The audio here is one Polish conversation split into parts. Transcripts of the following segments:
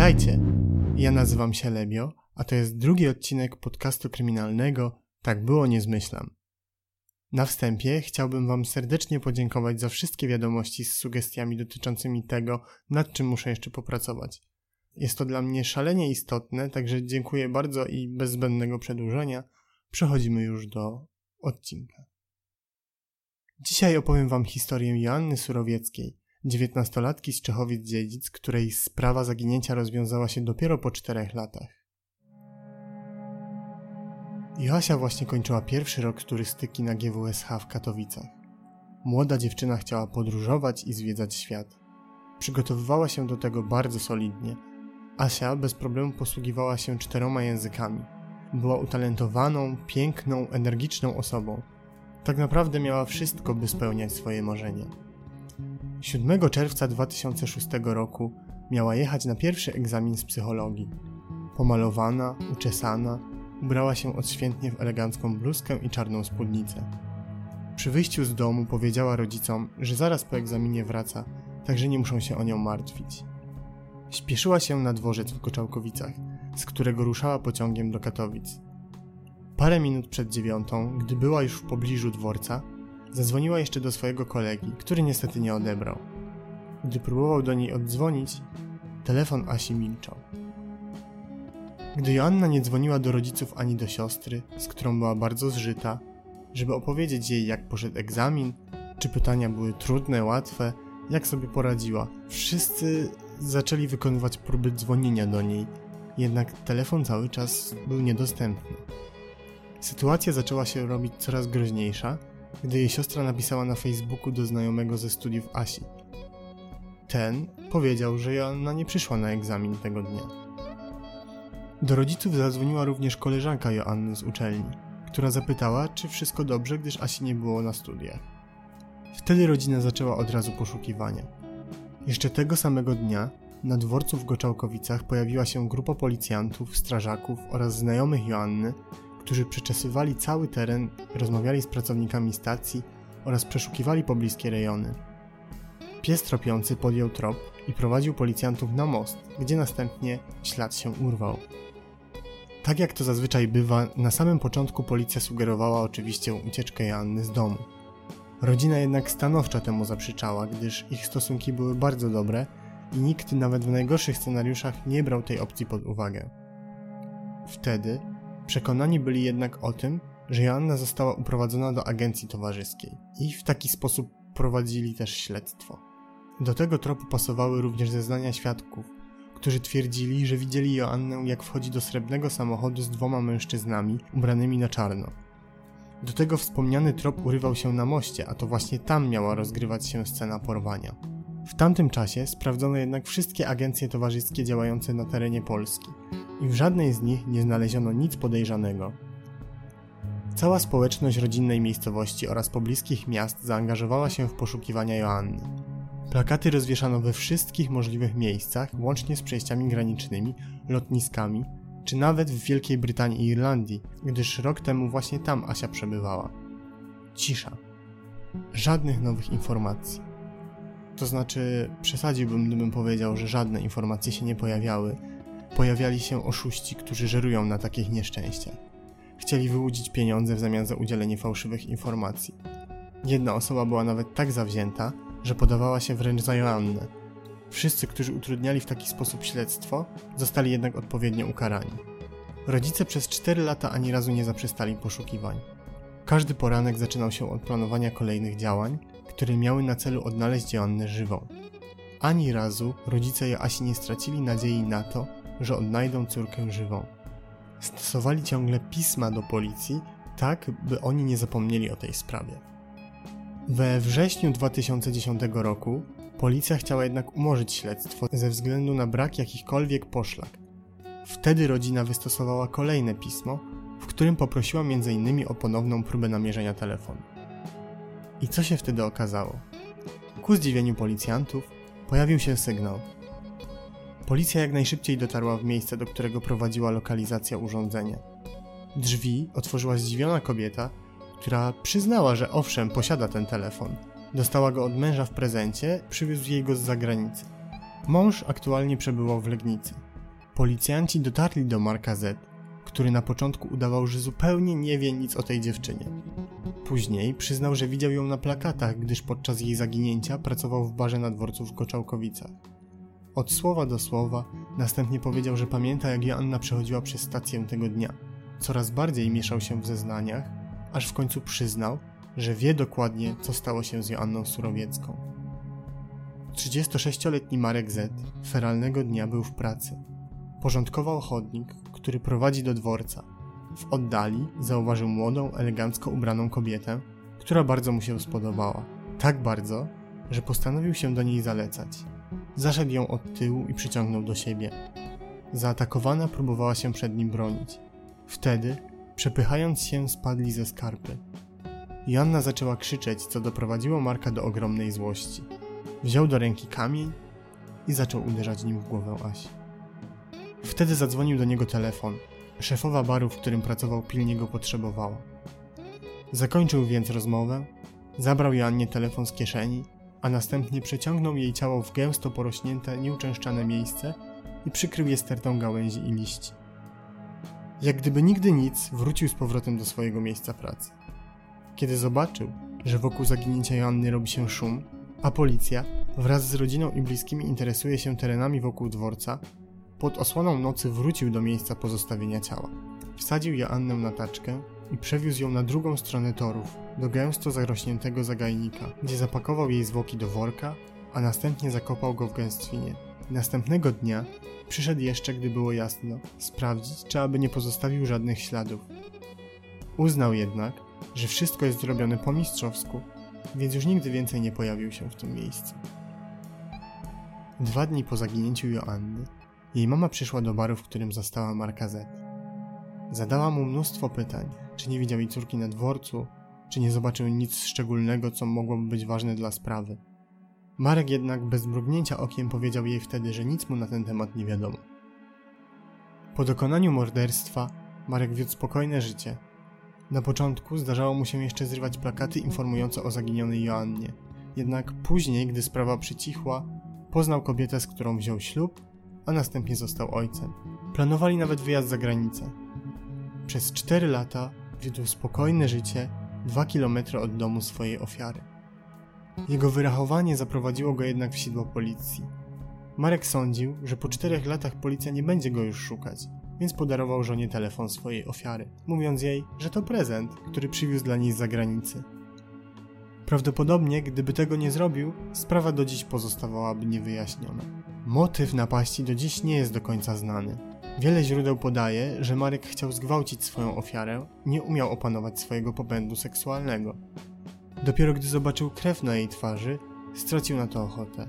Witajcie! Ja nazywam się Lebio, a to jest drugi odcinek podcastu kryminalnego Tak było, nie zmyślam. Na wstępie chciałbym Wam serdecznie podziękować za wszystkie wiadomości z sugestiami dotyczącymi tego, nad czym muszę jeszcze popracować. Jest to dla mnie szalenie istotne, także dziękuję bardzo i bez zbędnego przedłużenia przechodzimy już do odcinka. Dzisiaj opowiem Wam historię Joanny Surowieckiej, dziewiętnastolatki z Czechowic-Dziedzic, której sprawa zaginięcia rozwiązała się dopiero po czterech latach. Joasia właśnie kończyła pierwszy rok turystyki na GWSH w Katowicach. Młoda dziewczyna chciała podróżować i zwiedzać świat. Przygotowywała się do tego bardzo solidnie. Asia bez problemu posługiwała się czteroma językami. Była utalentowaną, piękną, energiczną osobą. Tak naprawdę miała wszystko, by spełniać swoje marzenia. 7 czerwca 2006 roku miała jechać na pierwszy egzamin z psychologii. Pomalowana, uczesana, ubrała się odświętnie w elegancką bluzkę i czarną spódnicę. Przy wyjściu z domu powiedziała rodzicom, że zaraz po egzaminie wraca, także nie muszą się o nią martwić. Śpieszyła się na dworzec w Koczałkowicach, z którego ruszała pociągiem do Katowic. Parę minut przed dziewiątą, gdy była już w pobliżu dworca, Zadzwoniła jeszcze do swojego kolegi, który niestety nie odebrał. Gdy próbował do niej oddzwonić, telefon Asi milczał. Gdy Joanna nie dzwoniła do rodziców ani do siostry, z którą była bardzo zżyta, żeby opowiedzieć jej, jak poszedł egzamin, czy pytania były trudne, łatwe, jak sobie poradziła, wszyscy zaczęli wykonywać próby dzwonienia do niej, jednak telefon cały czas był niedostępny. Sytuacja zaczęła się robić coraz groźniejsza, gdy jej siostra napisała na Facebooku do znajomego ze studiów Asi. Ten powiedział, że Joanna nie przyszła na egzamin tego dnia. Do rodziców zadzwoniła również koleżanka Joanny z uczelni, która zapytała, czy wszystko dobrze, gdyż Asi nie było na studiach. Wtedy rodzina zaczęła od razu poszukiwania. Jeszcze tego samego dnia na dworcu w Goczałkowicach pojawiła się grupa policjantów, strażaków oraz znajomych Joanny, którzy przeczesywali cały teren, rozmawiali z pracownikami stacji oraz przeszukiwali pobliskie rejony. Pies tropiący podjął trop i prowadził policjantów na most, gdzie następnie ślad się urwał. Tak jak to zazwyczaj bywa, na samym początku policja sugerowała oczywiście ucieczkę Joanny z domu. Rodzina jednak stanowczo temu zaprzeczała, gdyż ich stosunki były bardzo dobre i nikt nawet w najgorszych scenariuszach nie brał tej opcji pod uwagę. Wtedy Przekonani byli jednak o tym, że Joanna została uprowadzona do agencji towarzyskiej i w taki sposób prowadzili też śledztwo. Do tego tropu pasowały również zeznania świadków, którzy twierdzili, że widzieli Joannę jak wchodzi do srebrnego samochodu z dwoma mężczyznami ubranymi na czarno. Do tego wspomniany trop urywał się na moście, a to właśnie tam miała rozgrywać się scena porwania. W tamtym czasie sprawdzono jednak wszystkie agencje towarzyskie działające na terenie Polski i w żadnej z nich nie znaleziono nic podejrzanego. Cała społeczność rodzinnej miejscowości oraz pobliskich miast zaangażowała się w poszukiwania Joanny. Plakaty rozwieszano we wszystkich możliwych miejscach, łącznie z przejściami granicznymi, lotniskami, czy nawet w Wielkiej Brytanii i Irlandii, gdyż rok temu właśnie tam Asia przebywała. Cisza. Żadnych nowych informacji. To znaczy, przesadziłbym, gdybym powiedział, że żadne informacje się nie pojawiały. Pojawiali się oszuści, którzy żerują na takich nieszczęściach. Chcieli wyłudzić pieniądze w zamian za udzielenie fałszywych informacji. Jedna osoba była nawet tak zawzięta, że podawała się wręcz za Joannę. Wszyscy, którzy utrudniali w taki sposób śledztwo, zostali jednak odpowiednio ukarani. Rodzice przez 4 lata ani razu nie zaprzestali poszukiwań. Każdy poranek zaczynał się od planowania kolejnych działań, które miały na celu odnaleźć Joannę żywą. Ani razu rodzice Joasi nie stracili nadziei na to, że odnajdą córkę żywą. Stosowali ciągle pisma do policji, tak by oni nie zapomnieli o tej sprawie. We wrześniu 2010 roku policja chciała jednak umorzyć śledztwo ze względu na brak jakichkolwiek poszlak. Wtedy rodzina wystosowała kolejne pismo, w którym poprosiła m.in. o ponowną próbę namierzenia telefonu. I co się wtedy okazało? Ku zdziwieniu policjantów pojawił się sygnał. Policja jak najszybciej dotarła w miejsce, do którego prowadziła lokalizacja urządzenia. Drzwi otworzyła zdziwiona kobieta, która przyznała, że owszem, posiada ten telefon. Dostała go od męża w prezencie, przywiózł jej go z zagranicy. Mąż aktualnie przebywał w Legnicy. Policjanci dotarli do Marka Z, który na początku udawał, że zupełnie nie wie nic o tej dziewczynie. Później przyznał, że widział ją na plakatach, gdyż podczas jej zaginięcia pracował w barze na dworcu w Goczałkowicach. Od słowa do słowa, następnie powiedział, że pamięta jak Joanna przechodziła przez stację tego dnia. Coraz bardziej mieszał się w zeznaniach, aż w końcu przyznał, że wie dokładnie, co stało się z Joanną Surowiecką. 36-letni Marek Z feralnego dnia był w pracy. Porządkował chodnik, który prowadzi do dworca. W oddali zauważył młodą, elegancko ubraną kobietę, która bardzo mu się spodobała. Tak bardzo, że postanowił się do niej zalecać. Zaszedł ją od tyłu i przyciągnął do siebie. Zaatakowana próbowała się przed nim bronić. Wtedy, przepychając się, spadli ze skarpy. Joanna zaczęła krzyczeć, co doprowadziło Marka do ogromnej złości. Wziął do ręki kamień i zaczął uderzać nim w głowę Asi. Wtedy zadzwonił do niego telefon. Szefowa baru, w którym pracował, pilnie go potrzebowała. Zakończył więc rozmowę, zabrał Joannie telefon z kieszeni, a następnie przeciągnął jej ciało w gęsto porośnięte, nieuczęszczane miejsce i przykrył je stertą gałęzi i liści. Jak gdyby nigdy nic, wrócił z powrotem do swojego miejsca pracy. Kiedy zobaczył, że wokół zaginięcia Joanny robi się szum, a policja wraz z rodziną i bliskimi interesuje się terenami wokół dworca, pod osłoną nocy wrócił do miejsca pozostawienia ciała. Wsadził Joannę na taczkę i przewiózł ją na drugą stronę torów, do gęsto zarośniętego zagajnika, gdzie zapakował jej zwłoki do worka, a następnie zakopał go w gęstwinie. Następnego dnia przyszedł jeszcze, gdy było jasno, sprawdzić, czy aby nie pozostawił żadnych śladów. Uznał jednak, że wszystko jest zrobione po mistrzowsku, więc już nigdy więcej nie pojawił się w tym miejscu. Dwa dni po zaginięciu Joanny, jej mama przyszła do baru, w którym zastała Marka Z. Zadała mu mnóstwo pytań, czy nie widział jej córki na dworcu, czy nie zobaczył nic szczególnego, co mogłoby być ważne dla sprawy. Marek jednak bez mrugnięcia okiem powiedział jej wtedy, że nic mu na ten temat nie wiadomo. Po dokonaniu morderstwa Marek wiódł spokojne życie. Na początku zdarzało mu się jeszcze zrywać plakaty informujące o zaginionej Joannie. Jednak później, gdy sprawa przycichła, poznał kobietę, z którą wziął ślub, a następnie został ojcem. Planowali nawet wyjazd za granicę. Przez cztery lata wiódł spokojne życie dwa kilometry od domu swojej ofiary. Jego wyrachowanie zaprowadziło go jednak w sidło policji. Marek sądził, że po czterech latach policja nie będzie go już szukać, więc podarował żonie telefon swojej ofiary, mówiąc jej, że to prezent, który przywiózł dla niej z zagranicy. Prawdopodobnie, gdyby tego nie zrobił, sprawa do dziś pozostawałaby niewyjaśniona. Motyw napaści do dziś nie jest do końca znany. Wiele źródeł podaje, że Marek chciał zgwałcić swoją ofiarę, nie umiał opanować swojego popędu seksualnego. Dopiero gdy zobaczył krew na jej twarzy, stracił na to ochotę.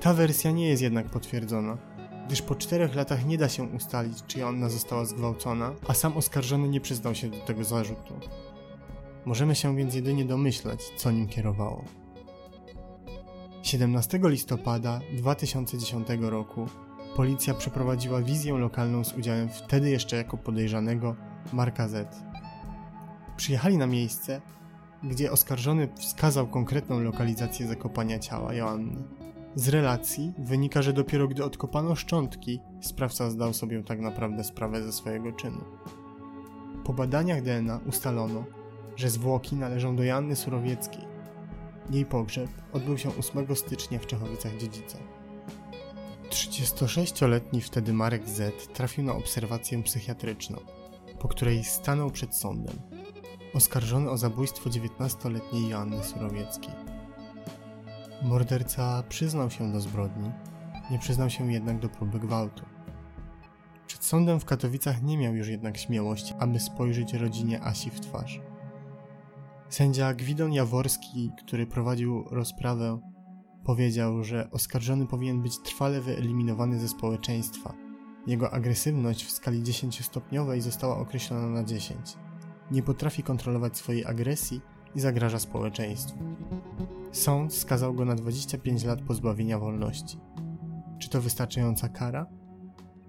Ta wersja nie jest jednak potwierdzona, gdyż po czterech latach nie da się ustalić, czy ona została zgwałcona, a sam oskarżony nie przyznał się do tego zarzutu. Możemy się więc jedynie domyślać, co nim kierowało. 17 listopada 2010 roku policja przeprowadziła wizję lokalną z udziałem wtedy jeszcze jako podejrzanego Marka Z. Przyjechali na miejsce, gdzie oskarżony wskazał konkretną lokalizację zakopania ciała Joanny. Z relacji wynika, że dopiero gdy odkopano szczątki, sprawca zdał sobie tak naprawdę sprawę ze swojego czynu. Po badaniach DNA ustalono, że zwłoki należą do Joanny Surowieckiej. Jej pogrzeb odbył się 8 stycznia w Czechowicach-Dziedzicach. 36-letni wtedy Marek Z trafił na obserwację psychiatryczną, po której stanął przed sądem oskarżony o zabójstwo 19-letniej Joanny Surowieckiej. Morderca przyznał się do zbrodni, nie przyznał się jednak do próby gwałtu. Przed sądem w Katowicach nie miał już jednak śmiałości, aby spojrzeć rodzinie Asi w twarz. Sędzia Gwidon Jaworski, który prowadził rozprawę, powiedział, że oskarżony powinien być trwale wyeliminowany ze społeczeństwa. Jego agresywność w skali 10-stopniowej została określona na 10 nie potrafi kontrolować swojej agresji i zagraża społeczeństwu. Sąd skazał go na 25 lat pozbawienia wolności. Czy to wystarczająca kara?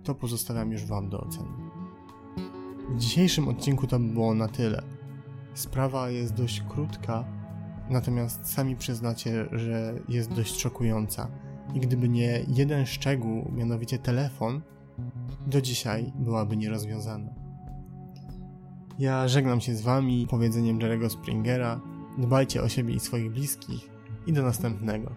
To pozostawiam już Wam do oceny. W dzisiejszym odcinku to by było na tyle. Sprawa jest dość krótka, natomiast sami przyznacie, że jest dość szokująca. I gdyby nie jeden szczegół, mianowicie telefon, do dzisiaj byłaby nierozwiązana. Ja żegnam się z Wami powiedzeniem Jerego Springera. Dbajcie o siebie i swoich bliskich i do następnego.